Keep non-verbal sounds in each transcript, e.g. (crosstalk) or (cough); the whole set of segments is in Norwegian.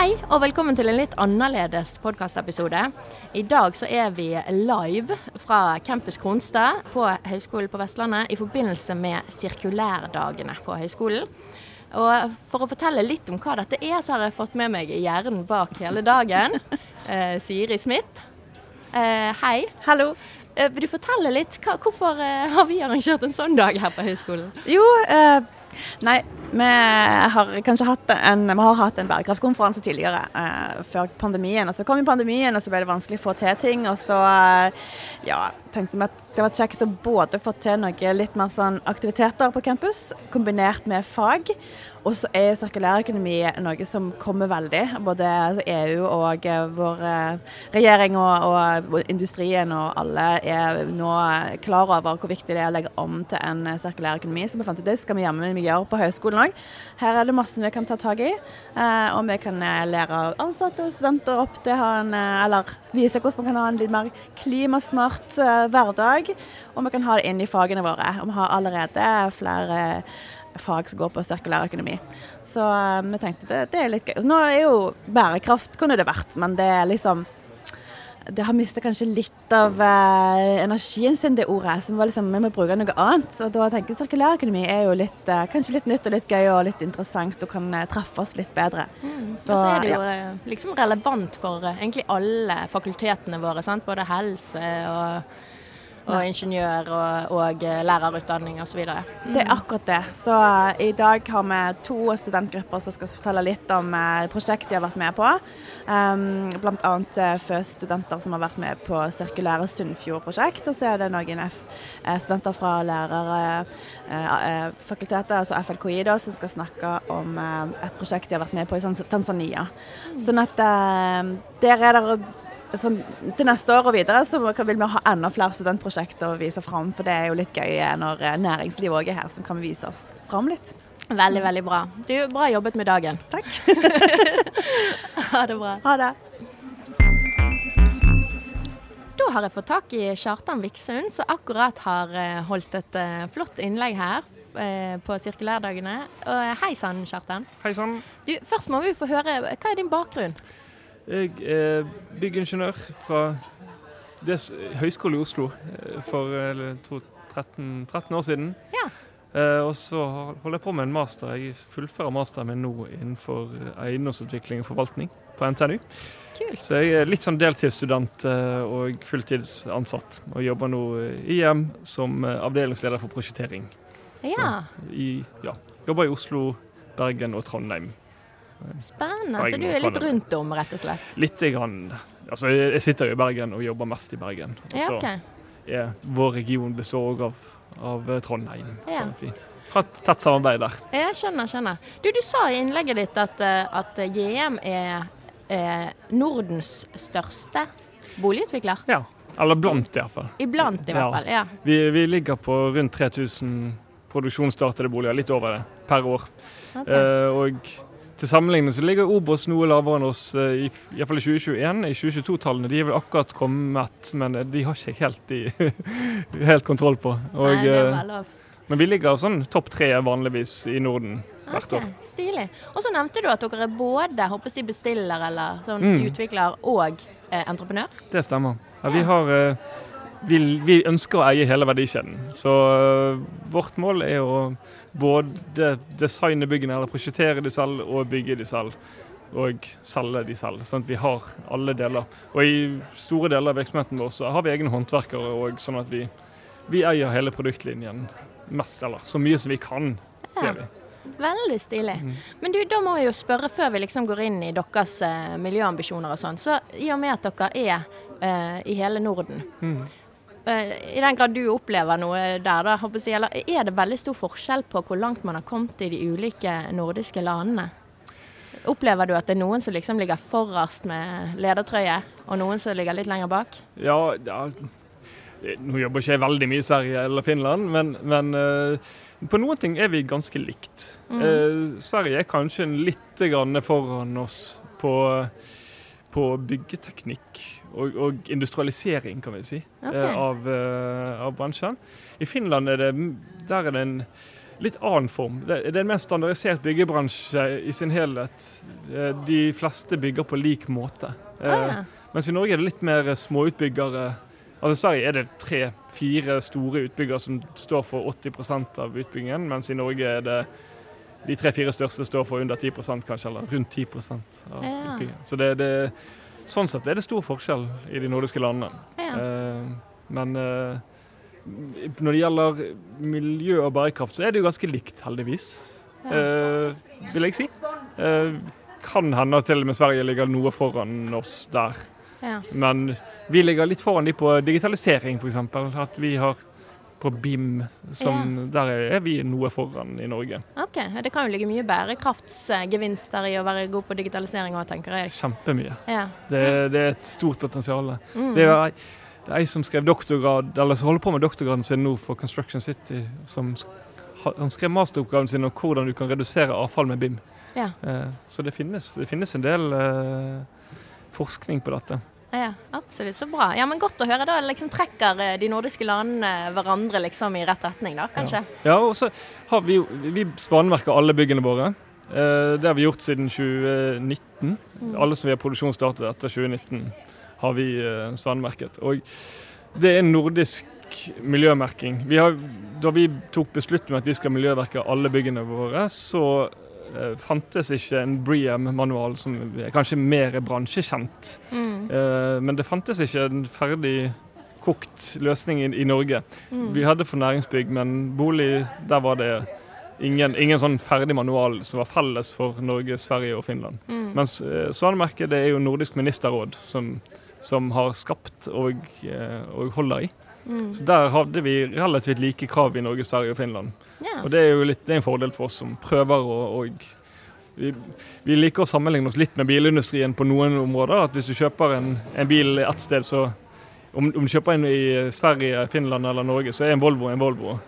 Hei, og velkommen til en litt annerledes podkastepisode. I dag så er vi live fra Campus Kronstad på Høgskolen på Vestlandet i forbindelse med sirkulærdagene på høgskolen. Og for å fortelle litt om hva dette er, så har jeg fått med meg hjernen bak hele dagen. (laughs) Eh, Siri Smith. Eh, hei. Hallo. Eh, vil du fortelle litt? Hva, hvorfor eh, har vi arrangert en sånn dag her på høgskolen? Jo, eh, nei, vi har kanskje hatt en, vi har hatt en bærekraftskonferanse tidligere, eh, før pandemien. og Så kom pandemien, og så ble det vanskelig å få til ting. Og så eh, ja, tenkte vi at det var kjekt å både få til noe litt mer sånn aktiviteter på campus, kombinert med fag. Og så er sirkulærøkonomi noe som kommer veldig. Både EU og eh, vår eh, regjering og, og industrien og alle er nå klar over hvor viktig det er å legge om til en eh, sirkulær økonomi. Så vi fant ut det skal vi jammen gjøre på høyskolen òg. Her er det masse vi kan ta tak i. Og vi kan lære ansatte og studenter opp til å ha en Eller vise hvordan man kan ha en litt mer klimasmart hverdag. Og vi kan ha det inn i fagene våre. Og vi har allerede flere fag som går på sirkulær økonomi. Så vi tenkte det, det er litt gøy. Nå er jo bærekraft kunne det vært, men det er liksom det har mista kanskje litt av eh, energien sin, det ordet. Så vi, liksom, vi må bruke noe annet. Og da tenker jeg Sirkulærøkonomi er jo litt, eh, kanskje litt nytt og litt gøy og litt interessant og kan eh, treffe oss litt bedre. Mm. Så, og så er det jo ja. liksom relevant for egentlig alle fakultetene våre. Sant? Både helse og og ingeniør og, og eh, lærerutdanning osv. Mm. Det er akkurat det. Så uh, i dag har vi to studentgrupper som skal fortelle litt om uh, prosjekt de har vært med på. Um, Bl.a. Uh, FØS-studenter som har vært med på Sirkulære Sunnfjord-prosjekt. Og så er det noen F studenter fra lærerfakultetet, altså FLKI, da, som skal snakke om et prosjekt de har vært med på i Tanzania. Mm. Sånn at der er det sånn, til neste år og videre så vil vi ha enda flere studentprosjekter å vise fram. For det er jo litt gøy når eh, næringslivet òg er her, som kan vise oss fram litt. Veldig, veldig bra. Du, Bra jobbet med dagen. Takk. (laughs) ha det bra. Ha det. Da har jeg fått tak i Kjartan Viksund, som akkurat har eh, holdt et flott innlegg her på sirkulærdagene. Hei sann, Kjartan. Hei sann. Først må vi få høre, hva er din bakgrunn? Jeg er byggingeniør fra Høgskolen i Oslo eh, for 13, 13, år siden. Ja. Eh, og så holder jeg på med en master. Jeg fullfører masteren min nå innenfor eiendomsutvikling og forvaltning på NTNU. Kult. Så jeg er litt sånn deltidsstudent eh, og fulltidsansatt. Og jobber nå i IM som avdelingsleder for prosjektering. Ja. Så i, ja, jobber i Oslo, Bergen og Trondheim. Spennende. Så du er litt rundt om, rett og slett? Litt grann. Altså, jeg sitter jo i Bergen og jobber mest i Bergen. Ja, okay. ja, vår region består òg av, av, Trondheim. Ja. Sånn at vi har et tett samarbeid der. Jeg skjønner, skjønner. Du, du sa i innlegget ditt at, eh, at JM er, er Nordens største boligutvikler? Ja. Eller blant, iallfall. Iblant, i hvert fall. ja. Vi, vi ligger på rundt 3000 produksjonsstartede boliger, litt over det, per år. Okay. Eh, og til sammenligning så ligger Obos noe lavere enn oss, eh, i, i, fall i 2021. I 2022-tallene de er vel akkurat kommet, men eh, de har ikke helt, de, (laughs) helt kontroll på. Og, Nei, det er eh, lov. Men vi ligger sånn topp tre vanligvis i Norden hvert okay, år. Stilig. Og så nevnte du at dere er både håper jeg, bestiller eller sånn mm. utvikler og eh, entreprenør? Det stemmer. Ja, vi har eh, vi, vi, ønsker å eie hele verdikjeden. Så eh, vårt mål er å både designe byggene, eller prosjektere de selv, og bygge de selv. Og selge de selv. Sånn at vi har alle deler. Og i store deler av virksomheten vår så har vi egne håndverkere òg, sånn at vi, vi, eier hele produktlinjen mest, eller så mye som vi kan, sier vi. Veldig stilig. Mm. Men du, da må jeg jo spørre, før vi liksom går inn i deres eh, miljøambisjoner og sånn, så i og med at dere er eh, i hele Norden, mm. Eh, I den grad du opplever noe der, da, er det veldig stor forskjell på hvor langt man har kommet i de ulike nordiske landene? Opplever du at det er noen som liksom ligger forrest med ledertrøye, og noen som ligger litt lenger bak? Ja, ja Nå jobber ikke jeg veldig mye i Sverige eller Finland, men, men uh, på noen ting er vi ganske likt. Mm. Uh, Sverige er kanskje litt foran oss på, på byggeteknikk og, og, industrialisering, kan vi si, okay. uh, av, av, bransjen. I Finland er det, der er det en litt annen form. Det, er en mer standardisert byggebransje i sin helhet. Eh, de fleste bygger på lik måte. Ah, ja. Mens i Norge er det litt mer småutbyggere. Altså I Sverige er det tre-fire store utbyggere som står for 80% av utbyggingen, mens i Norge er det de tre-fire største står for under 10 kanskje, eller rundt 10 av ja. Så det, det, sånn sett er det stor forskjell i de nordiske landene. Ja. Eh, men eh, når det gjelder miljø og bærekraft, så er det jo ganske likt, heldigvis. Ja. Eh, vil jeg si. Kan hende til og med Sverige ligger noe foran oss der. Ja. Men vi ligger litt foran de på digitalisering, f.eks. At vi har på BIM, som, ja. der er vi noe foran i Norge. Ok, Det kan jo ligge mye bærekraftsgevinster i å være god på digitalisering òg, tenker jeg. Kjempemye. Ja. Det, det, er et stort potensial. Mm. Det er ei som skrev doktorgrad, eller som holder på med doktorgraden sin nå for Construction City. som Han skrev masteroppgaven sin om hvordan du kan redusere avfall med BIM. Ja. Eh, så det finnes, det finnes, en del eh, forskning på dette. Ja, absolutt. Så bra. Ja, men Godt å høre. Da liksom trekker eh, de nordiske landene hverandre liksom i rett retning, da, kanskje? Ja, ja og så har vi jo Vi svanemerker alle byggene våre. Eh, det har vi gjort siden 2019. Mm. Alle som vi har produksjonsstartet etter 2019 har vi svanmerket, svanemerket. Og det er nordisk miljømerking. Vi har, da vi tok beslutning om at vi skal miljøverke alle byggene våre, så eh, fantes ikke en Bream-manual som er kanskje mer bransjekjent. Mm. Eh, men det fantes ikke en ferdig kokt løsning i, i Norge. Mm. Vi hadde for næringsbygg, men bolig, der var det ingen, ingen sånn ferdig manual som var felles for Norge, Sverige og Finland. Mm. Mens eh, Svanemerket det er jo Nordisk ministerråd som som har skapt og, eh, og holder i. Mm. Så Der hadde vi relativt like krav i Norge, Sverige og Finland. Yeah. Og Det er jo litt, det er en fordel for oss som prøver å vi, vi, liker å sammenligne oss litt med bilindustrien på noen områder. at Hvis du kjøper en, en bil ett sted, så om, om, du kjøper en i Sverige, Finland eller Norge, så er en Volvo en Volvo.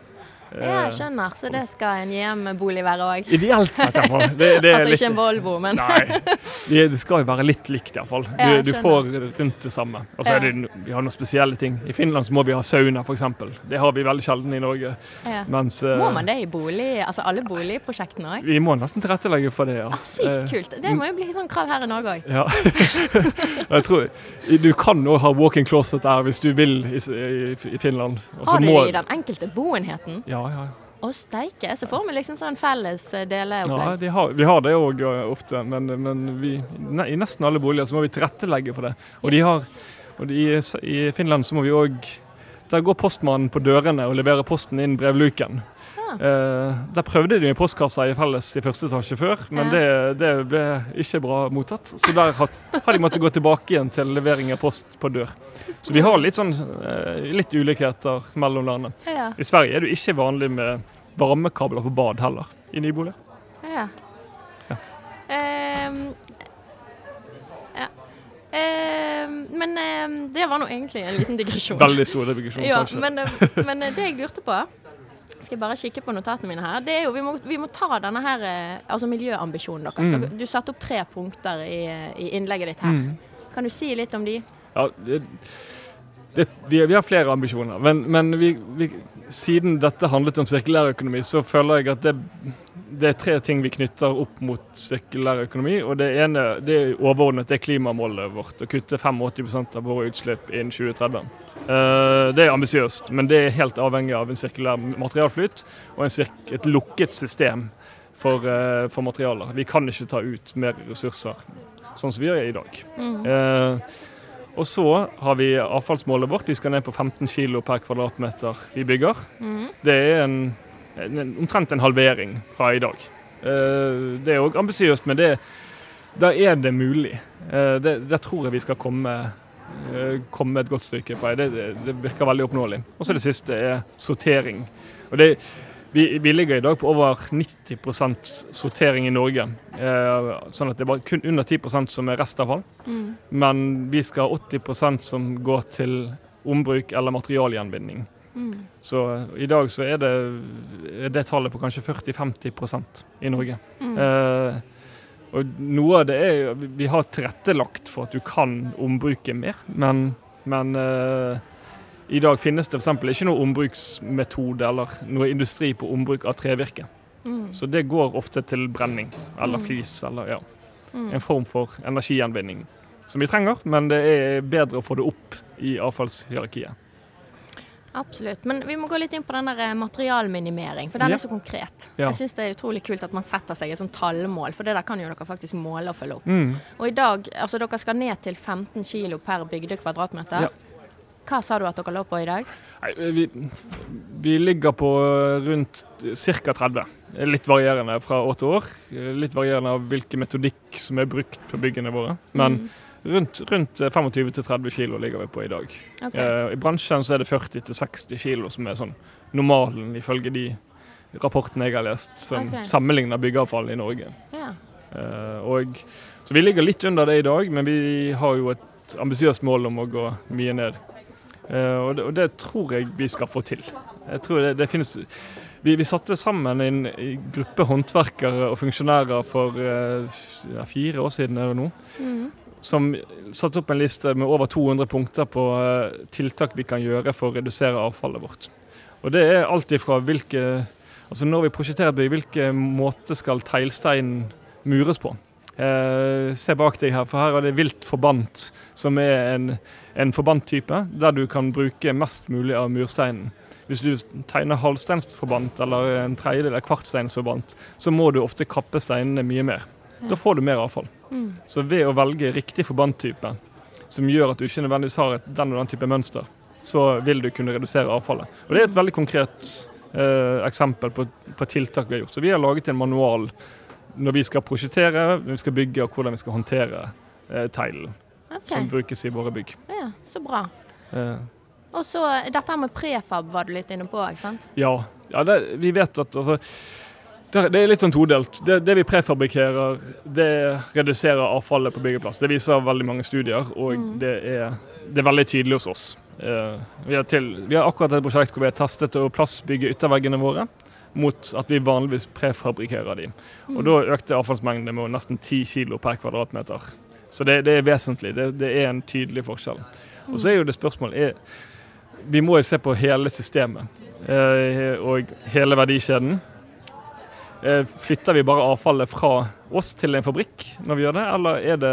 Ja, jeg skjønner. Så det skal en hjemmebolig være òg? Ideelt sett, iallfall. altså litt... ikke en Volvo, men Nei. Det skal jo være litt likt, iallfall. Du, ja, du får rundt det samme. Og så det, vi har noen spesielle ting. I Finland så må vi ha sauna, f.eks. Det har vi veldig sjelden i Norge. Ja. Mens, må man det i bolig, altså alle boligprosjektene òg? Vi må nesten tilrettelegge for det, ja. Ah, sykt eh, kult. Det må jo bli sånn krav her i Norge òg. Ja. (laughs) jeg tror Du kan òg ha walk-in closet der hvis du vil i, i, Finland. Også har du det i den enkelte boenheten? Ja, ja. Å steike, så får vi liksom sånn felles eh, deleopplegg. Ja, har, vi har det òg eh, ofte, men, men vi, i nesten alle boliger så må vi tilrettelegge for det. Og, yes. de har, og de, i Finland så må vi òg Der går postmannen på dørene og leverer posten inn brevluken. Eh, der prøvde de med postkassa i felles i første etasje før, men ja. det, det, ble ikke bra mottatt. Så der har, har, de måttet gå tilbake igjen til levering av post på dør. Så vi har litt, sånn, eh, litt ulikheter mellom landene. Ja. I Sverige er det ikke vanlig med varmekabler på bad heller, i nyboliger. Ja. ja. Uh, men eh, det var nå egentlig en liten digresjon. Veldig stor digresjon, ja, kanskje. Men, uh, men det jeg lurte på skal jeg bare kikke på notatene mine her. Det er jo, vi må, vi må ta denne her, eh, altså miljøambisjonen deres. Mm. Du satte opp tre punkter i, i innlegget ditt her. Mm. Kan du si litt om de? Ja, det, det, vi, vi, har flere ambisjoner. Men, men vi, siden dette handlet om sirkulærøkonomi, så føler jeg at det, det, er tre ting vi knytter opp mot sirkulær økonomi. Og det ene det er overordnet det er klimamålet vårt. Å kutte 85% av våre utslipp innen 2030. Eh, det er ambisiøst, men det er helt avhengig av en sirkulær materialflyt og et lukket system for, eh, for, materialer. Vi kan ikke ta ut mer ressurser sånn som vi gjør i dag. Mm. Eh, og så har vi avfallsmålet vårt. Vi skal ned på 15 kg per kvadratmeter vi bygger. Mm. Det er en, en, omtrent en halvering fra i dag. Eh, det er òg ambisiøst, men det, der er det mulig. Eh, det, der tror jeg vi skal komme eh, komme et godt stykke på vei. Det, det, det virker veldig oppnåelig. Og så det siste er sortering. Og det, vi, vi ligger i dag på over 90% sortering i Norge. Eh, sånn at det er bare kun under 10% som er restavfall. Mm. Men vi skal ha 80% som går til ombruk eller materialgjenvinning. Mm. Så i dag så er det, er det tallet på kanskje 40-50% i Norge. Mm. Eh, og noe av det er jo Vi har tilrettelagt for at du kan ombruke mer, men, men eh, i dag finnes det f.eks. ikke noe ombruksmetode eller noe industri på ombruk av trevirke. Mm. Så det går ofte til brenning eller Mm. flis eller ja, Mm. en form for energigjenvinning. Som vi trenger, men det er bedre å få det opp i avfallshierarkiet. Absolutt. Men vi må gå litt inn på den der eh, materialminimering, for den Ja. er så konkret. Ja. Jeg syns det er utrolig kult at man setter seg et sånt tallmål, for det der kan jo dere faktisk måle og følge opp. Mm. Og i dag, altså dere skal ned til 15 kilo per bygde kvadratmeter. Ja. Hva sa du at dere lå på i dag? Nei, vi, vi ligger på rundt ca. 30. Er Litt varierende fra år til år. Litt varierende av hvilken metodikk som er brukt på byggene våre. Men rundt, rundt 25-30 kilo ligger vi på i dag. Okay. Ok. Eh, I bransjen så er det 40-60 kilo som er sånn normalen, ifølge de rapportene jeg har lest, som okay. sammenligner byggeavfall i Norge. Ja. Eh, og, så vi ligger litt under det i dag, men vi har jo et ambisiøst mål om å gå mye ned. Eh, og, det, og det tror jeg vi skal få til. Jeg tror det, det finnes vi, vi satte sammen en, gruppe håndverkere og funksjonærer for uh, fire år siden er det nå, Mm. Som satte opp en liste med over 200 punkter på eh, tiltak vi kan gjøre for å redusere avfallet vårt. Og det er alt ifra hvilke Altså når vi prosjekterer bygg, hvilke måter skal teglsteinen mures på? Eh, se bak deg her, for her er det vilt forbant, som er en, en forbandtype der du kan bruke mest mulig av mursteinen. Hvis du tegner halvsteinsforbant eller en tredjedel av kvartsteinsforbant, så må du ofte kappe steinene mye mer. Da får du mer avfall. Mm. Så ved å velge riktig forbandtype, som gjør at du ikke nødvendigvis har et, den og den type mønster, så vil du kunne redusere avfallet. Og Det er et veldig konkret eh, eksempel på, på tiltak vi har gjort. Så vi har laget en manual når vi skal prosjektere, når vi skal bygge og hvordan vi skal håndtere eh, teilen okay. som brukes i våre bygg. Ja, så bra. Eh, Og så dette med prefab var du litt inne på, ikke sant? Ja, ja det, vi vet at altså, det, er litt sånn todelt. Det, det vi prefabrikerer, det reduserer avfallet på byggeplass. Det viser veldig mange studier, og Mm. det, er, det er veldig tydelig hos oss. Eh, vi, har til, vi har akkurat et prosjekt hvor vi har testet å plassbygge ytterveggene våre mot at vi vanligvis prefabrikerer de. Og da økte avfallsmengden med nesten 10 kg per kvadratmeter. Så det, det er vesentlig. Det, det er en tydelig forskjell. Og så er jo det spørsmålet er, Vi må jo se på hele systemet eh, og hele verdikjeden. Eh, flytter vi bare avfallet fra oss til en fabrikk når vi gjør det, eller er det,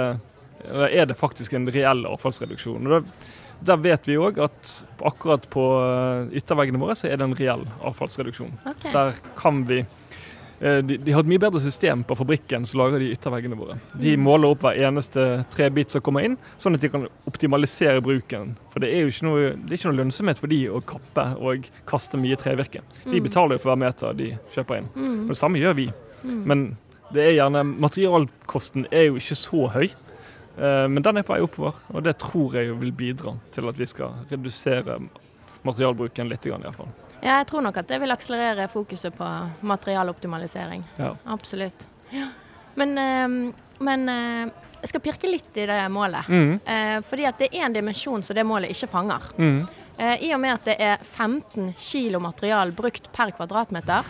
eller er det faktisk en reell avfallsreduksjon? Og da, der vet vi òg at akkurat på eh, ytterveggene våre så er det en reell avfallsreduksjon. Okay. Der kan vi de, de har et mye bedre system på fabrikken som lager de ytterveggene våre. De Mm. måler opp hver eneste trebit som kommer inn, sånn at de kan optimalisere bruken. For det er jo ikke noe, det ikke noe lønnsomhet for de å kappe og kaste mye trevirke. De Mm. betaler jo for hver meter de kjøper inn. Mm. Og det samme gjør vi. Men det er gjerne, materialkosten er jo ikke så høy. Eh, Men den er på vei oppover, og det tror jeg vil bidra til at vi skal redusere materialbruken litt. I hvert fall. Ja, jeg tror nok at det vil akselerere fokuset på materialoptimalisering. Ja. Absolutt. Ja. Men, eh, men eh, jeg skal pirke litt i det målet. Mm. Eh, fordi at det er en dimensjon som det målet ikke fanger. Mm. Eh, I og med at det er 15 kilo material brukt per kvadratmeter,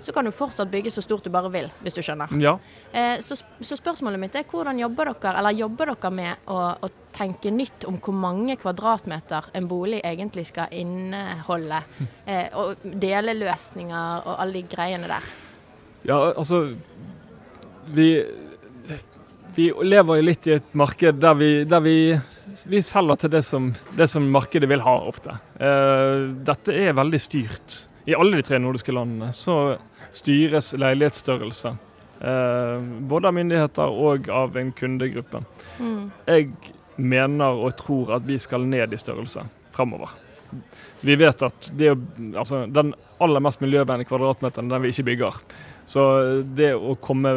så kan du fortsatt bygge så stort du bare vil, hvis du skjønner. Ja. Eh, så, så spørsmålet mitt er hvordan jobber dere, eller jobber dere med å, å tenke nytt om hvor mange kvadratmeter en bolig egentlig skal inneholde? (laughs) Eh, og deleløsninger og alle de greiene der. Ja, altså Vi, vi lever jo litt i et marked der vi, der vi, vi selger til det som, det som markedet vil ha ofte. Uh, dette er veldig styrt. I alle de tre nordiske landene så styres leilighetsstørrelse. Eh, både av myndigheter og av en kundegruppe. Mm. Jeg mener og tror at vi skal ned i størrelse fremover. Vi vet at det, altså, den aller mest miljøvennlige kvadratmeteren den vi ikke bygger. Så det å komme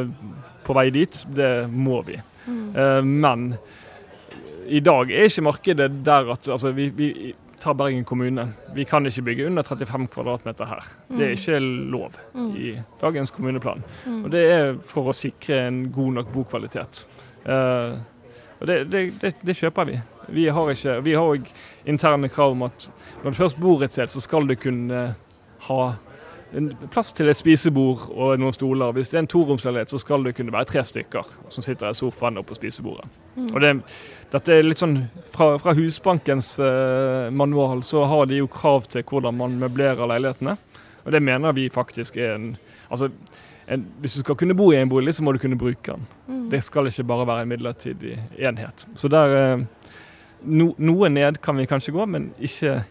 på vei dit, det må vi. Mm. Eh, men I dag er ikke markedet der at altså, vi, vi tar Bergen kommune. Vi kan ikke bygge under 35 kvm her. Det er ikke lov i dagens kommuneplan. Og Det er for å sikre en god nok bokvalitet. Eh, og det, det, det, det kjøper vi. Vi har ikke, vi har òg interne krav om at når du først bor et sted, så skal du kunne ha plass til et spisebord og noen stoler. Hvis det er en toromsleilighet, så skal det kunne være tre stykker som sitter i sofaen og på spisebordet. Og det, dette er litt sånn Fra, fra Husbankens eh, manual så har de jo krav til hvordan man møblerer leilighetene. Og det mener vi faktisk er en Altså, en, hvis du skal kunne bo i en bolig, så må du kunne bruke den. Det skal ikke bare være en midlertidig enhet. Så der eh, no, Noe ned kan vi kanskje gå, men ikke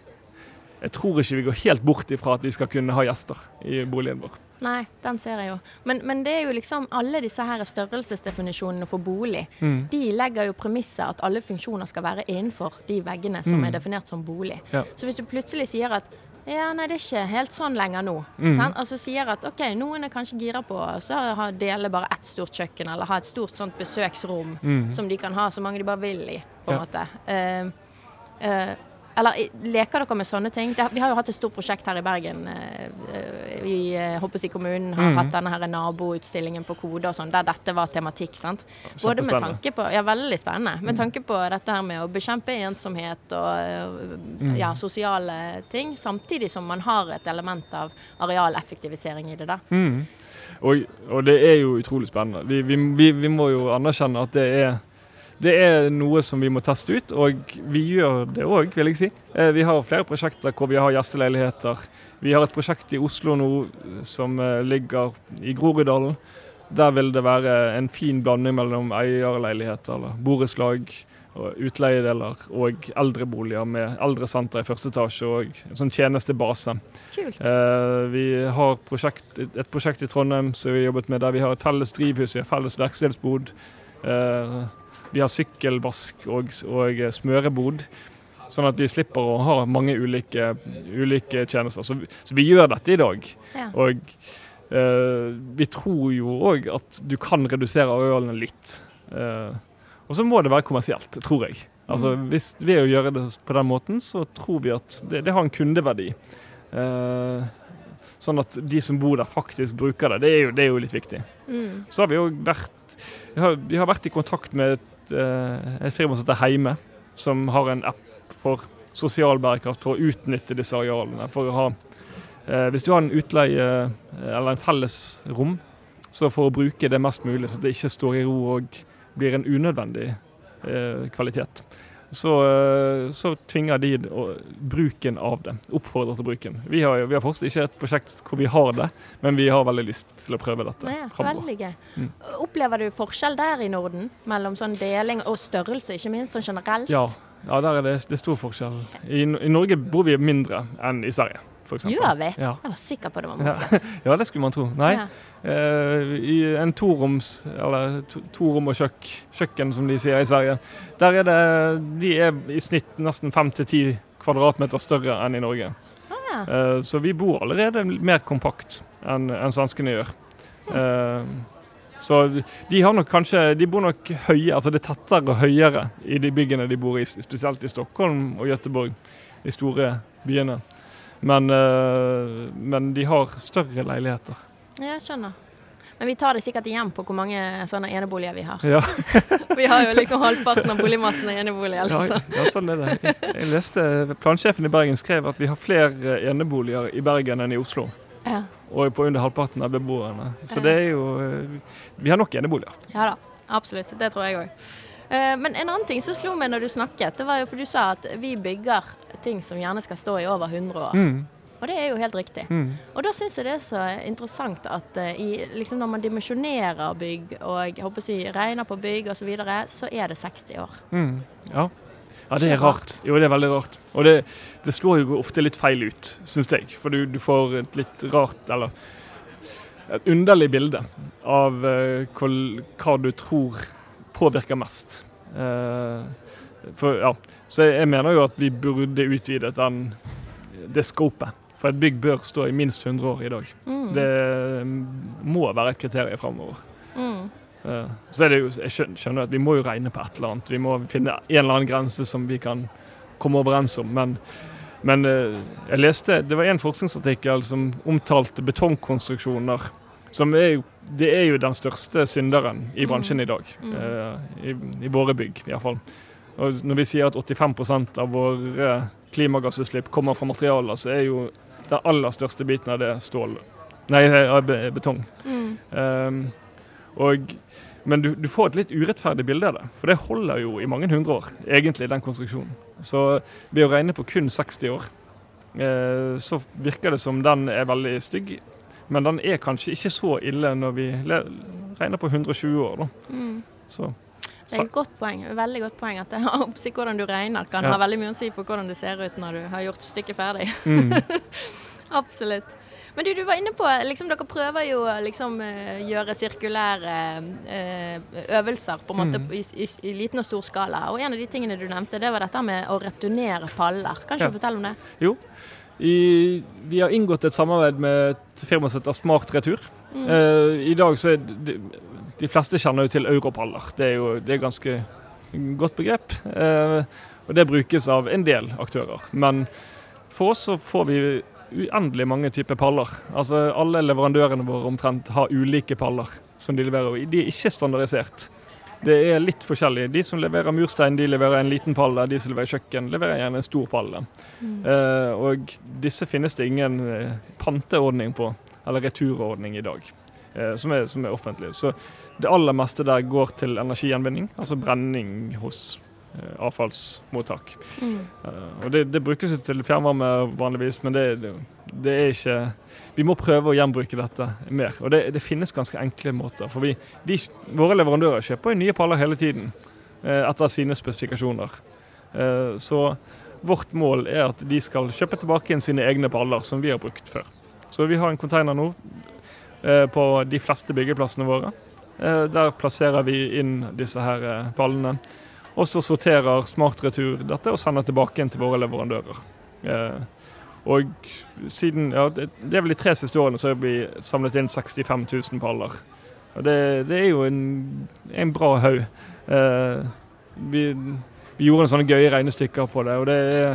jeg tror ikke vi går helt bort ifra at vi skal kunne ha gjester i boligen vår. Nei, den ser jeg jo. Men, men det er jo liksom alle disse her størrelsesdefinisjonene for bolig. Mm. De legger jo premisset at alle funksjoner skal være innenfor de veggene som er definert som bolig. Ja. Så hvis du plutselig sier at ja, nei, det er ikke helt sånn lenger nå. Mm. Sant? så sier at OK, noen er kanskje gira på å dele bare ett stort kjøkken, eller ha et stort sånt besøksrom som de kan ha så mange de bare vil i, på en Mm. Ja. måte. Uh, eh, eller leker dere med sånne ting? Det, vi har jo hatt et stort prosjekt her i Bergen. eh, vi eh, håper si kommunen har Mm. hatt denne her naboutstillingen på Kode og sånn, der dette var tematikk. sant? Både med tanke på Ja, veldig spennende. Med tanke på dette her med å bekjempe ensomhet og eh, ja, sosiale ting, samtidig som man har et element av arealeffektivisering i det. da. Mm. Og, og det er jo utrolig spennende. Vi, vi, vi, vi må jo anerkjenne at det er, det er noe som vi må teste ut, og vi gjør det òg, vil jeg si. Eh, Vi har flere prosjekter hvor vi har gjesteleiligheter. Vi har et prosjekt i Oslo nå som eh, ligger i Groruddalen. Der vil det være en fin blanding mellom eierleiligheter eller borettslag utleiedeler og eldreboliger med eldresenter i første etasje og en sånn tjenestebase. Kult. Eh, vi har prosjekt, et prosjekt i Trondheim som vi har jobbet med, der vi har et felles drivhus, vi har felles verkstedbod. Vi har sykkelvask og, og smørebod. Sånn at vi slipper å ha mange ulike, ulike tjenester. Så, så vi gjør dette i dag. Ja. Og eh, vi tror jo òg at du kan redusere arealene litt. Eh, og så må det være kommersielt, tror jeg. Altså, hvis, ved å gjøre det på den måten, så tror vi at det, det har en kundeverdi. Eh, sånn at de som bor der, faktisk bruker det. Det er jo, det er jo litt viktig. Mm. Så har vi òg vært vi har, vi har vært i kontakt med eh, et firma som heter Heime, som har en app for sosial bærekraft for å utnytte disse arealene. For å ha, eh, hvis du har en utleie eh, eller en felles rom, så for å bruke det mest mulig, så det ikke står i ro og blir en unødvendig kvalitet, så, eh, så tvinger de bruken av det. Oppfordrer til bruken. Vi har, vi har fortsatt ikke et prosjekt hvor vi har det, men vi har veldig lyst til å prøve dette Ja, veldig gøy. Mm. Opplever du forskjell der i Norden? Mellom sånn deling og størrelse, ikke minst, sånn generelt? Ja, ja der er det, det er stor forskjell. I, I Norge bor vi mindre enn i Sverige, f.eks. Gjør vi? Ja. Jeg var sikker på det var motsatt. (laughs) ja, det skulle man tro. Nei, Ja. eh, i en toroms, eller to, to rom og kjøk, kjøkken som de sier i Sverige, der er det, de er i snitt nesten fem til ti kvadratmeter større enn i Norge. ja. Eh, så vi bor allerede mer kompakt enn en svenskene gjør. Eh, så de har nok kanskje De bor nok høye, altså det er tettere og høyere i de byggene de bor i, spesielt i Stockholm og Gøteborg, de store byene. Men, eh, men de har større leiligheter. Ja, jeg skjønner. Men vi tar det sikkert igjen på hvor mange sånne eneboliger vi har. Ja, (laughs) Vi har jo liksom halvparten av boligmassen er eneboliger. ja, Altså. ja sånn er det. Jeg, jeg leste Plansjefen i Bergen skrev at vi har flere eneboliger i Bergen enn i Oslo. Ja. Og på under halvparten av beboerne. Så Ja. det er jo eh, Vi har nok eneboliger. ja da, absolutt. Det tror jeg òg. Men en annen ting som slo meg når du snakket, det var jo for du sa at vi bygger ting som gjerne skal stå i over 100 år. Mm, Og det er jo helt riktig. mm. Og da syns jeg det er så interessant at eh, i, liksom når man dimensjonerer bygg og jeg håper si, regner på bygg osv., så, videre, så er det 60 år. Mm, ja. ja, det er rart. Jo, det er veldig rart. Og det, det slår jo ofte litt feil ut, syns jeg. For du, du får et litt rart, eller et underlig bilde av uh, hva, hva du tror påvirker mest. Eh, for, ja. Så jeg, mener jo at vi burde utvidet den, det scopet. For et bygg bør stå i minst 100 år i dag. Mm. Det må være et kriterium framover. Mm. Eh, så er det jo, jeg skjønner at vi må jo regne på et eller annet. Vi må finne en eller annen grense som vi kan komme overens om. Men, men eh, jeg leste, det var en forskningsartikkel som omtalte betongkonstruksjoner. Som er jo, det er jo den største synderen i bransjen i dag. Mm. eh, I, I våre bygg, i hvert fall. Og når vi sier at 85% av våre klimagassutslipp kommer fra materialer, så er jo den aller største biten av det stål. Nei, eh, betong. Mm. Um, og, men du, du får et litt urettferdig bilde av det, for det holder jo i mange hundre år, egentlig, den konstruksjonen. Så ved å regne på kun 60 år, eh, så virker det som den er veldig stygg. Men den er kanskje ikke så ille når vi regner på 120 år, da. Mm. Så Det er et godt poeng. Veldig godt poeng at det (laughs) hvordan du regner, kan Ja. ha veldig mye å si for hvordan det ser ut når du har gjort stykket ferdig. mm, (laughs) Absolutt. Men du, du var inne på liksom, Dere prøver jo å liksom, eh, gjøre sirkulære eh, øvelser på en måte Mm. i, i, i liten og stor skala. Og en av de tingene du nevnte, det var dette med å returnere paller. Kan ikke Ja. du fortelle om det? jo. I, vi har inngått et samarbeid med et firma som heter Smart Retur. Mm. Uh, I dag så er de, de fleste kjenner jo til europaller. Det er jo det er ganske godt begrep. Uh, og det brukes av en del aktører. Men for oss så får vi uendelig mange typer paller. Altså Alle leverandørene våre omtrent har ulike paller som de leverer. De er ikke standardisert. Det er litt forskjellig. De som leverer murstein, de leverer en liten palle. De som leverer kjøkken, leverer gjerne en stor palle. Mm. Eh, og disse finnes det ingen eh, panteordning på, eller returordning i dag, eh, som, er, som er offentlig. Så det aller meste der går til energigjenvinning, altså brenning hos eh, avfallsmottak. Mm. Eh, og det, det brukes til fjernvarme vanligvis, men det, det, det er ikke Vi må prøve å gjenbruke dette mer. Og det, det finnes ganske enkle måter. For vi, de, våre leverandører kjøper nye paller hele tiden eh, etter sine spesifikasjoner. Eh, så vårt mål er at de skal kjøpe tilbake inn sine egne paller som vi har brukt før. Så vi har en container nå eh, på de fleste byggeplassene våre. Der plasserer vi inn disse her pallene. Og så sorterer Smart Retur dette og sender tilbake igjen til våre leverandører. Eh, og siden, ja, det, det er vel de tre siste årene så har vi samlet inn 65 000 paller. Og det, det er jo en, en bra haug. Eh, vi, vi gjorde en sånne gøye regnestykker på det, og det er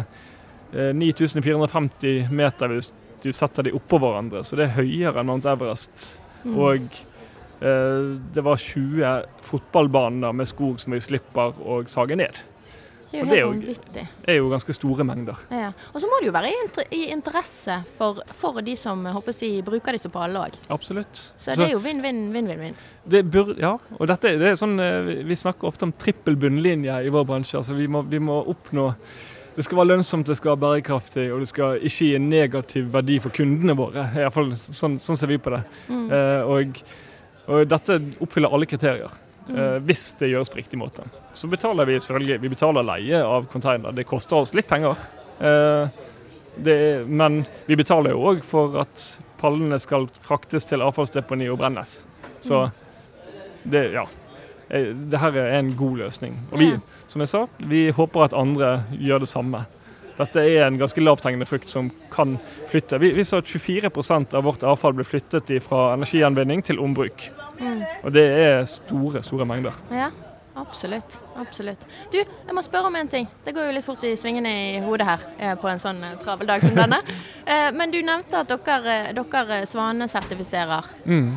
eh, 9450 meter hvis du setter de oppå hverandre, så det er høyere enn Mount Everest. Mm. Og eh, det var 20 fotballbaner med skog som vi slipper å sage ned. Det er jo det helt vanvittig. Det er jo ganske store mengder. Ja. Og så må det jo være i, interesse for, for de som håper si, bruker disse pallene òg. Absolutt. Så det er jo vinn-vinn, vinn-vinn-vinn. Det burde, ja, og dette det er sånn, eh, Vi snakker ofte om trippel bunnlinje i vår bransje. altså Vi må, vi må oppnå Det skal være lønnsomt, det skal være bærekraftig, og det skal ikke gi en negativ verdi for kundene våre. I hvert fall, sånn, sånn ser vi på det. Mm. Eh, og, og dette oppfyller alle kriterier. Mm. hvis det gjøres på riktig måte. Så betaler vi selvfølgelig vi betaler leie av container. Det koster oss litt penger. Eh, det, men vi betaler jo òg for at pallene skal fraktes til avfallsdeponi og brennes. Så det, ja. Eh, Det her er en god løsning. Og vi, som jeg sa, vi håper at andre gjør det samme. Dette er en ganske lavthengende frukt som kan flytte. Vi, vi så at 24% av vårt avfall ble flyttet fra energigjenvinning til ombruk. Mm. Og det er store, store mengder. Ja, absolutt. Absolutt. Du, jeg må spørre om en ting. Det går jo litt fort i svingene i hodet her eh, på en sånn eh, travel dag som denne. (laughs) Eh, Men du nevnte at dere, dere svanesertifiserer. Mm.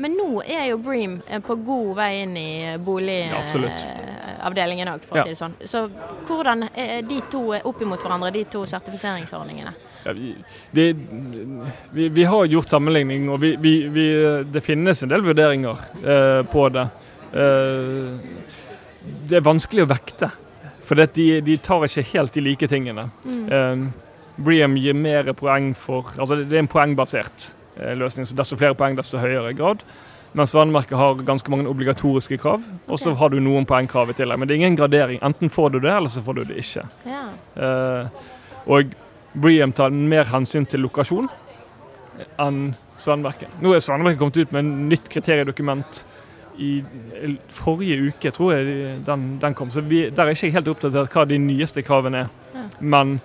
Men nå er jo Bream på god vei inn i bolig... Ja, absolutt. Boligavdelingen òg, for å si det sånn. Så hvordan er de to opp imot hverandre, de to sertifiseringsordningene? Ja, vi, det, vi, vi har gjort sammenligning, og vi, vi, vi, det finnes en del vurderinger eh, på det. Eh, det er vanskelig å vekte, for de, de tar ikke helt de like tingene. Mm. Eh, Bream gir mer poeng for Altså det er en poengbasert eh, løsning, så desto flere poeng, desto høyere grad. Mens Svanemerket har ganske mange obligatoriske krav, og så har du noen poengkrav i tillegg. Men det er ingen gradering. Enten får du det, eller så får du det ikke. Ja. Eh, og Bream tar mer hensyn til lokasjon enn Svanemerket. Nå er Svanemerket kommet ut med en nytt kriteriedokument i forrige uke, tror jeg den, den kom. Så vi, der er ikke helt oppdatert hva de nyeste kravene er. Ja. Men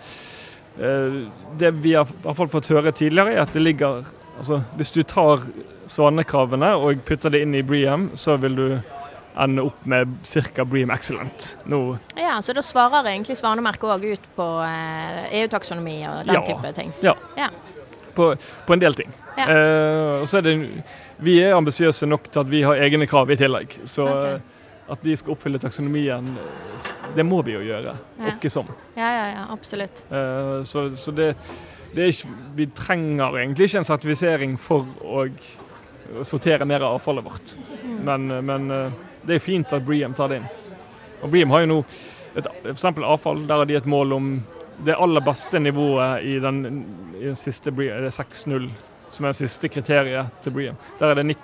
eh, det vi har har fått høre tidligere, er at det ligger Altså, hvis du tar svanekravene og putter det inn i Bream, så vil du ende opp med ca. Bream Excellent. Nå, Ja, Så da svarer egentlig Svanemerket òg ut på eh, EU-taksonomi og den Ja. type ting? Ja. Ja. på, på en del ting. Ja. Eh, og så er det, vi er ambisiøse nok til at vi har egne krav i tillegg. Så Ok. eh, at vi skal oppfylle taksonomien, eh, det må vi jo gjøre. Ja. Ikke sånn. Ja, ja, ja, absolutt. Eh, så så det, ikke, vi trenger egentlig ikke en sertifisering for å sortere mer av avfallet vårt. Men, men eh, det er fint at Bream tar det inn. Og Bream har jo nå et, for eksempel avfall. Der har de et mål om det aller beste nivået i den, i den siste Bream, det er 6.0, som er det siste kriteriet til Bream. Der er det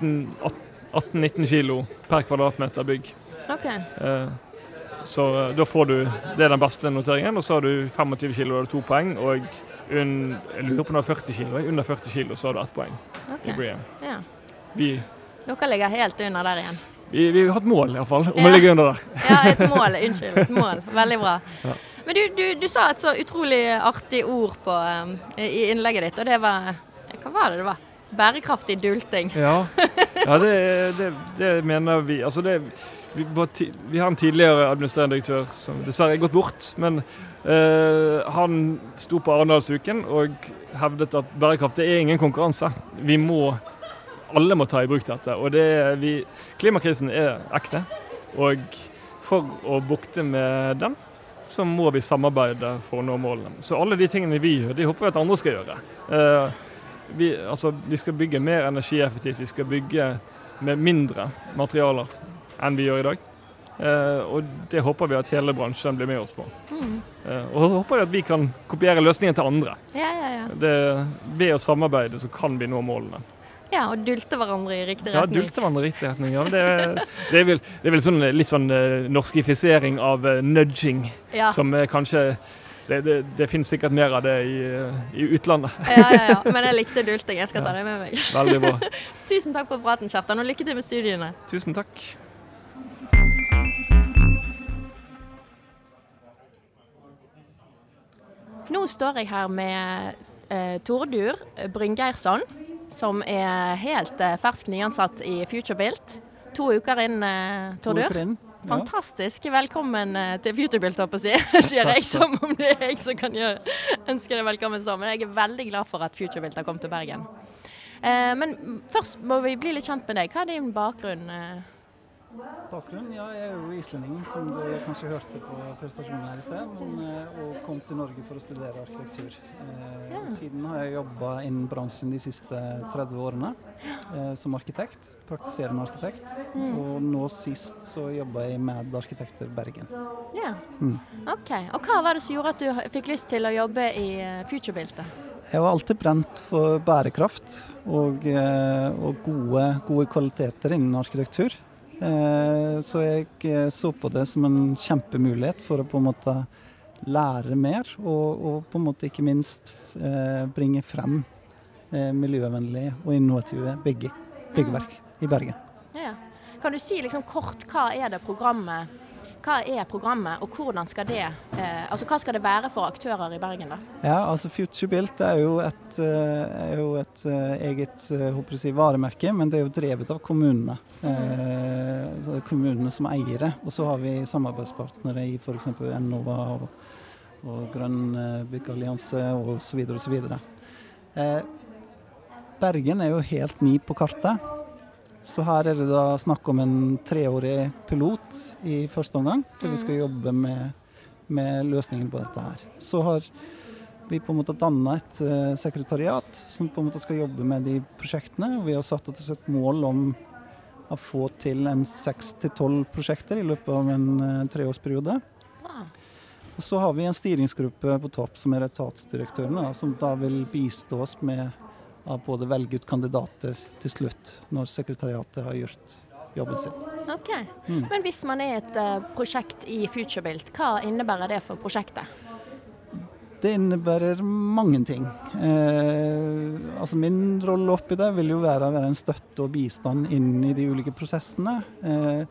18-19 kilo per kvadratmeter bygg. OK. Eh, Så eh, da får du Det er den beste noteringen. Og så har du 25 kilo, da har du to poeng. Og un, jeg lurer på er 40 kilo. Under 40 kilo så har du ett poeng. Bream. Ja. Vi, Dere ligger helt under der igjen. vi, vi har et mål, iallfall, om Ja. å ligge under der. Ja, et mål. Unnskyld. Et mål. Veldig bra. Ja. Men du, du, du sa et så utrolig artig ord på, um, i innlegget ditt, og det var Hva var det det var? Bærekraftig dulting. Ja, (laughs) ja det, det, det mener vi. Altså det, vi, vi har en tidligere administrerende direktør som dessverre er gått bort. Men eh, han sto på Arendalsuken og hevdet at bærekraft det er ingen konkurranse. Vi må, Alle må ta i bruk dette. og det, vi, Klimakrisen er ekte. Og for å bukte med den, så må vi samarbeide for å nå målene. Så alle de tingene vi gjør, de håper vi at andre skal gjøre. Eh, vi, altså, vi skal bygge mer energieffektivt, vi skal bygge med mindre materialer enn vi gjør i dag. Eh, og det håper vi at hele bransjen blir med oss på. Mm. Eh, og så håper vi at vi kan kopiere løsningen til andre. Ja, ja, ja. Det, ved å samarbeide så kan vi nå målene. ja, og dulte hverandre i riktig retning. Ja, dulte hverandre i riktig retning. Ja, det, det er vel, det er vel sånn, litt sånn eh, norskifisering av eh, nudging, Ja. som er kanskje det, det, det finnes sikkert mer av det i, eh, i utlandet. ja, ja, ja. Men jeg likte dulting. Jeg skal ta det med meg. Veldig bra. (laughs) Tusen takk for praten, Kjartan, og lykke til med studiene. Tusen takk. Nå står jeg her med eh, Tordur Bryngeirson, som er helt eh, fersk nyansatt i FutureBuilt. To uker inn, eh, Tordur. Uker inn? Ja. Fantastisk. Velkommen eh, til FutureBuilt, håper jeg å si. (laughs) Sier jeg som om det er jeg som kan gjøre, ønske deg velkommen sånn. Men jeg er veldig glad for at FutureBuilt har kommet til Bergen. Eh, men først må vi bli litt kjent med deg. Hva er din bakgrunn? eh? Bakgrunn? Ja, jeg er jo islending, som du kanskje hørte på presentasjonen her i sted. Men, eh, og kom til Norge for å studere arkitektur. Eh, Siden har jeg jobba innen bransjen de siste 30 årene eh, som arkitekt. Praktiserende arkitekt. Mm. Og nå sist så jobba jeg med Arkitekter Bergen. Ja, Mm. OK. Og hva var det som gjorde at du fikk lyst til å jobbe i Futurebildet? Jeg var alltid brent for bærekraft og, og gode, gode kvaliteter innen arkitektur. Eh, Så jeg eh, så på det som en kjempemulighet for å på en måte lære mer, og, og på en måte ikke minst eh, bringe frem miljøvennlige og innovative bygge, byggverk i Bergen. Ja. Kan du si liksom kort hva er det programmet hva er programmet, og hvordan skal det altså hva skal det være for aktører i Bergen? da? Ja, altså FutureBuilt er jo et, er jo et eget håper jeg varemerke, men det er jo drevet av kommunene. Eh, kommunene som eier det. Og så har vi samarbeidspartnere i f.eks. Enova og, og Grønn eh, byggallianse osv. osv. Eh, Bergen er jo helt ny på kartet. Så her er det da snakk om en treårig pilot i første omgang, der vi skal jobbe med, med løsningen på dette her. Så har vi på en måte danna et eh, sekretariat som på en måte skal jobbe med de prosjektene. og Vi har satt oss et mål om å få til en seks til tolv prosjekter i løpet av en eh, treårsperiode. Og så har vi en styringsgruppe på topp som er etatsdirektørene, som da vil bistå oss med å både velge ut kandidater til slutt, når sekretariatet har gjort jobben sin. Ok. Mm. Men hvis man er et eh, prosjekt i FutureBuilt, hva innebærer det for prosjektet? Det innebærer mange ting. Eh, altså min rolle oppi det vil jo være å være en støtte og bistand inn i de ulike prosessene. Eh,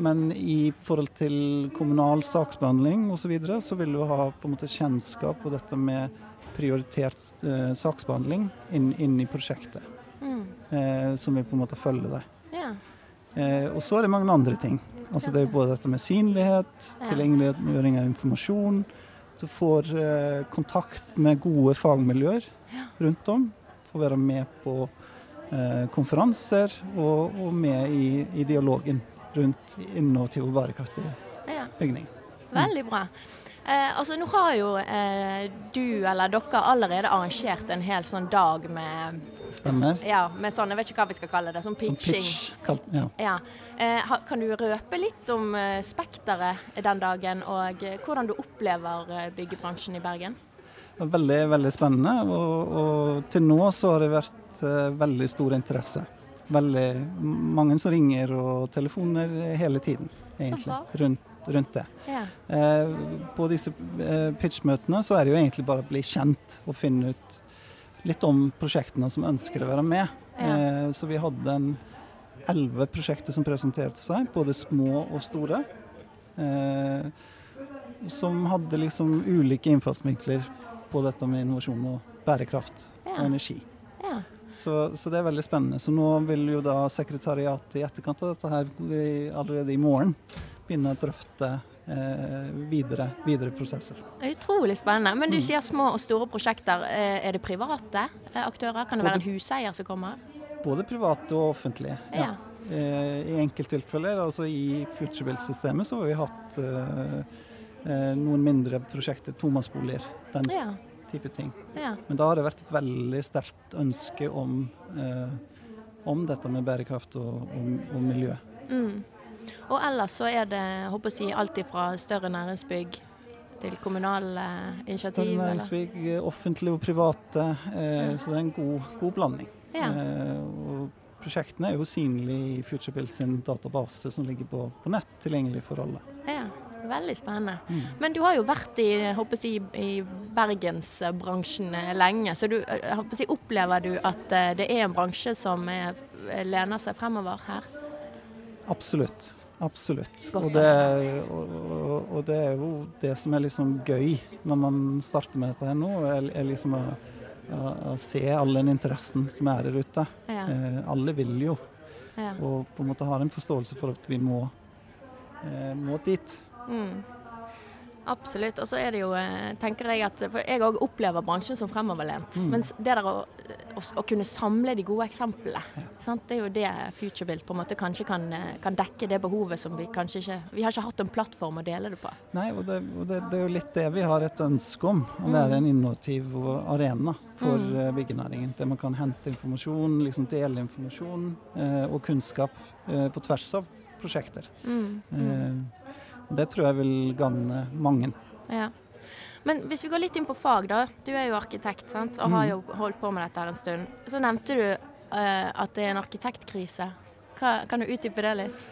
men i forhold til kommunal saksbehandling osv. Så, videre, så vil du ha på en måte kjennskap på dette med prioritert eh, saksbehandling inn, inn i prosjektet, Mm. eh, som vil på en måte følge det. Ja. Eh, og så er det mange andre ting. Altså Det er jo både dette med synlighet, tilgjengeliggjøring av informasjon. Du får eh, kontakt med gode fagmiljøer rundt om. Får være med på eh, konferanser og, og med i, i dialogen rundt innovativ og bærekraftig ja. bygning. Veldig bra. Eh, altså Nå har jo eh, du eller dere allerede arrangert en hel sånn dag med Stemmer? ja, med sånn, jeg vet ikke hva vi skal kalle det, sånn Som pitching. pitch. Kalt, ja. Ja. Eh, kan du røpe litt om eh, spekteret den dagen, og eh, hvordan du opplever eh, byggebransjen i Bergen? Veldig, veldig spennende. Og, og til nå så har det vært veldig stor interesse. Veldig mange som ringer og telefoner hele tiden, egentlig, rundt, rundt det. Ja. Eh, på disse eh, pitchmøtene så er det jo egentlig bare å bli kjent og finne ut litt om prosjektene som ønsker å være med. Ja. Eh, så vi hadde en elleve prosjekter som presenterte seg, både små og store. Eh, som hadde liksom ulike innfallsvinkler på dette med innovasjon og bærekraft og energi. ja. Så, så det er veldig spennende. Så nå vil jo da sekretariatet i etterkant av dette her allerede i morgen begynne å drøfte eh, videre, videre prosesser. Utrolig spennende. Men du Mm. sier små og store prosjekter. Eh, er det private eh, aktører? Kan det være en huseier som kommer? Både private og offentlige. Ja. I enkelttilfeller, altså i FutureBuilt-systemet, så har vi hatt noen mindre prosjekter, tomannsboliger, den Ja. type ting. ja. Men da har det vært et veldig sterkt ønske om, eh, om dette med bærekraft og, og, og miljø. Mm. Og ellers så er det håper jeg alt fra større næringsbygg til kommunale initiativ. Større næringsbygg, eh, offentlige og private, eh, så det er en god, god blanding. Ja. Eh, prosjektene er jo synlige i FutureBuilt sin database som ligger på, på nett, tilgjengelig for alle. ja. Veldig spennende. Mm. Men du har jo vært i, jeg i bergensbransjen lenge, så du, jeg å opplever du at eh, det er en bransje som er, lener seg fremover her? Absolutt. Absolutt. Og det, og, og, og det er jo det som er liksom gøy når man starter med dette her nå, er, er liksom å, å, å se all den interessen som er der ute. Ja. Eh, alle vil jo, ja. og på en måte har en forståelse for at vi må, eh, må dit. Mm. Absolutt. Og så er det jo, eh, tenker jeg at For jeg òg opplever bransjen som fremoverlent. Mm. Mens det der å, å, å kunne samle de gode eksemplene, sant? det er jo det FutureBuilt på en måte kanskje kan, eh, kan dekke det behovet som vi kanskje ikke Vi har ikke hatt en plattform å dele det på. Nei, og, det, og det, det er jo litt det vi har et ønske om. Å være en innovativ arena for Mm. eh, byggenæringen. Der man kan hente informasjon, liksom dele informasjon eh, og kunnskap eh, på tvers av prosjekter. Mm. Mm. Eh, det tror jeg vil gagne mange. Ja. Men hvis vi går litt inn på fag, da. Du er jo arkitekt sant? og har Mm. jo holdt på med dette her en stund. Så nevnte du uh, at det er en arkitektkrise. Hva, kan du utdype det litt?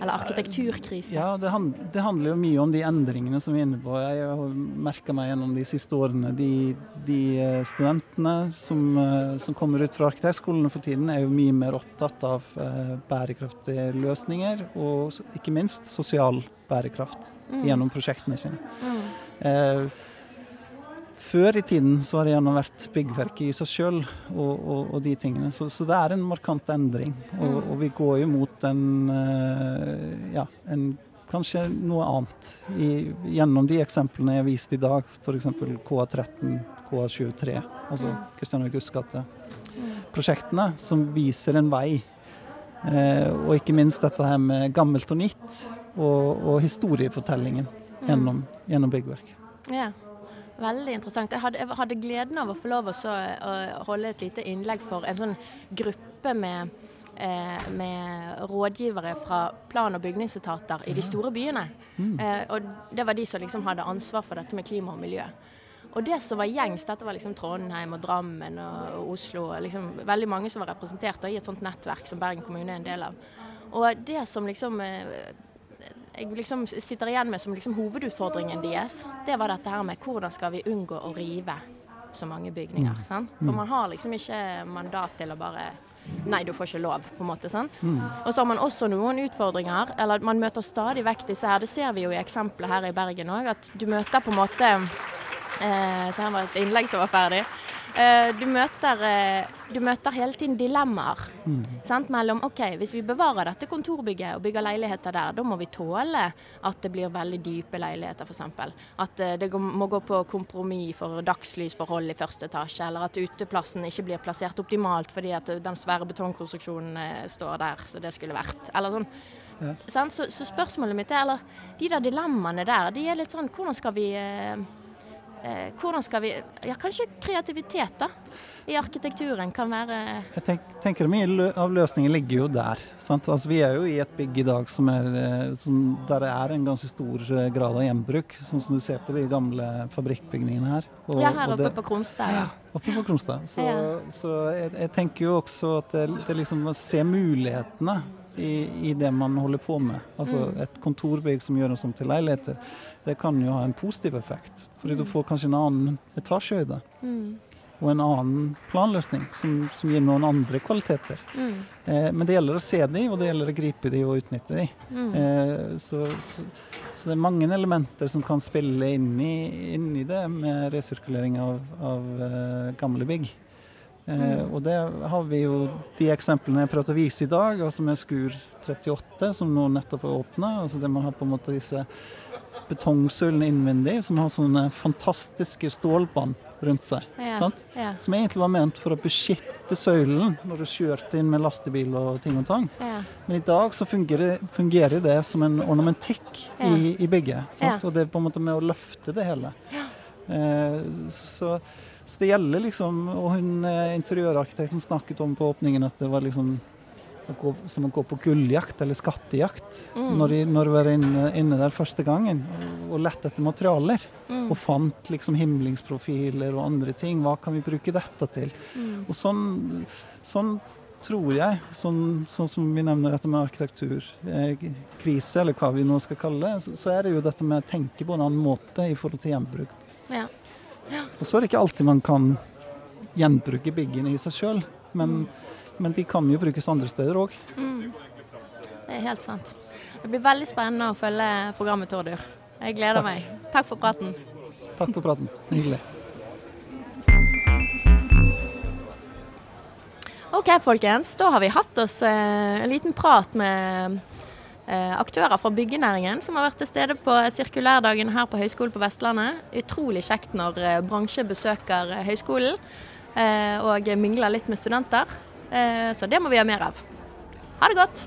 Eller arkitekturkrise. Ja, det, hand, det handler jo mye om de endringene som vi er inne på. Jeg har merka meg gjennom de siste årene. De, de eh, studentene som, eh, som kommer ut fra arkitektskolene for tiden, er jo mye mer opptatt av eh, bærekraftige løsninger, og ikke minst sosial bærekraft gjennom prosjektene sine. Mm. Eh, før i tiden så har det gjerne vært byggverket i seg sjøl og, og, og de tingene. Så, så det er en markant endring. Og, og vi går jo mot en, eh, ja, en kanskje noe annet. I, gjennom de eksemplene jeg viste i dag, f.eks. KA13, KA23, altså Kristian Augusts gate. Prosjektene som viser en vei. Eh, og ikke minst dette her med gammelt og nytt, og, og historiefortellingen gjennom, gjennom byggverk. Ja. Veldig interessant. Jeg hadde, jeg hadde gleden av å få lov å å holde et lite innlegg for en sånn gruppe med, eh, med rådgivere fra plan- og bygningsetater i de store byene. Eh, og det var de som liksom hadde ansvar for dette med klima og miljø. Og det som var gjengs, dette var liksom Trondheim og Drammen og, Oslo. og Liksom, veldig mange som var representert i et sånt nettverk som Bergen kommune er en del av. Og det som liksom eh, jeg liksom sitter igjen med som liksom hovedutfordringen deres, det var dette her med hvordan skal vi unngå å rive så mange bygninger. sant? For man har liksom ikke mandat til å bare Nei, du får ikke lov, på en måte. sant? Og så har man også noen utfordringer, eller man møter stadig vekk disse her. Det ser vi jo i eksempelet her i Bergen òg, at du møter på en måte Eh, så her var et innlegg som var ferdig. Eh, du, møter, eh, du møter hele tiden dilemmaer sant? mellom OK, hvis vi bevarer dette kontorbygget og bygger leiligheter der, da må vi tåle at det blir veldig dype leiligheter, f.eks. At eh, det må gå på kompromiss for dagslysforhold i første etasje, eller at uteplassen ikke blir plassert optimalt fordi at den svære betongkonstruksjonen står der så det skulle vært. Eller sånn. Ja. Så, så spørsmålet mitt er, eller de der dilemmaene der, de er litt sånn Hvordan skal vi Hvordan skal vi Ja, kanskje kreativitet, da. I arkitekturen kan være Jeg tenk, tenker Mye av løsningen ligger jo der. Sant? Altså, vi er jo i et bygg i dag som er, eh, som, der det er en ganske stor eh, grad av gjenbruk. Sånn som du ser på de gamle fabrikkbygningene her. Og- Ja, her oppe det- på Kronstad. Ja. Oppe på Kronstad. Så, Ja. så jeg, jeg tenker jo også at det, det liksom å se mulighetene i, i det man holder på med. Altså Mm. et kontorbygg som gjøres om til leiligheter, det kan jo ha en positiv effekt. Fordi du får kanskje en annen etasjehøyde. Mm. Og en annen planløsning som, som gir noen andre kvaliteter. Mm. Eh, men det gjelder å se de, og det gjelder å gripe de og utnytte de. Mm. Eh, så, så, så det er mange elementer som kan spille inn i, inn i det med resirkulering av, av uh, gamle bygg. Eh, Mm. Og det har vi jo de eksemplene jeg prøvde å vise i dag, altså med Skur 38, som nå nettopp er åpna. Altså det man har på en måte disse betongsølene innvendig, som har sånne fantastiske stålbånd rundt seg. Ja. Sant? Ja. Som egentlig var ment for å beskytte søylen når du kjørte inn med lastebil og ting og tang. Ja. Men i dag så fungerer, fungerer det som en ornamentikk i, i bygget. Og det er på en måte med å løfte det hele. Eh, så, så det gjelder liksom Og hun eh, interiørarkitekten snakket om på åpningen at det var liksom å gå, som å gå på gulljakt eller skattejakt Mm. når, de, når de var inne, inne der første gangen og, og lette etter materialer. Mm. Og fant liksom himlingsprofiler og andre ting. Hva kan vi bruke dette til? Mm. Og sånn, sånn tror jeg, sånn, sånn som vi nevner dette med arkitekturkrise, eller hva vi nå skal kalle det, så, så er det jo dette med å tenke på en annen måte i forhold til gjenbruk. Ja. Og så er det ikke alltid man kan gjenbruke byggene i seg sjøl, men, men de kan jo brukes andre steder òg. Mm. Det er helt sant. Det blir veldig spennende å følge programmet Tordur. Jeg gleder Takk. meg. Takk for praten. Takk for praten. Hyggelig. Ok, folkens. Da har vi hatt oss eh, en liten prat med aktører fra byggenæringen som har vært til stede på sirkulærdagen her på Høgskolen på Vestlandet. Utrolig kjekt når eh, bransje besøker eh, høyskolen eh, og mingler litt med studenter. Eh, så det må vi ha mer av. Ha det godt.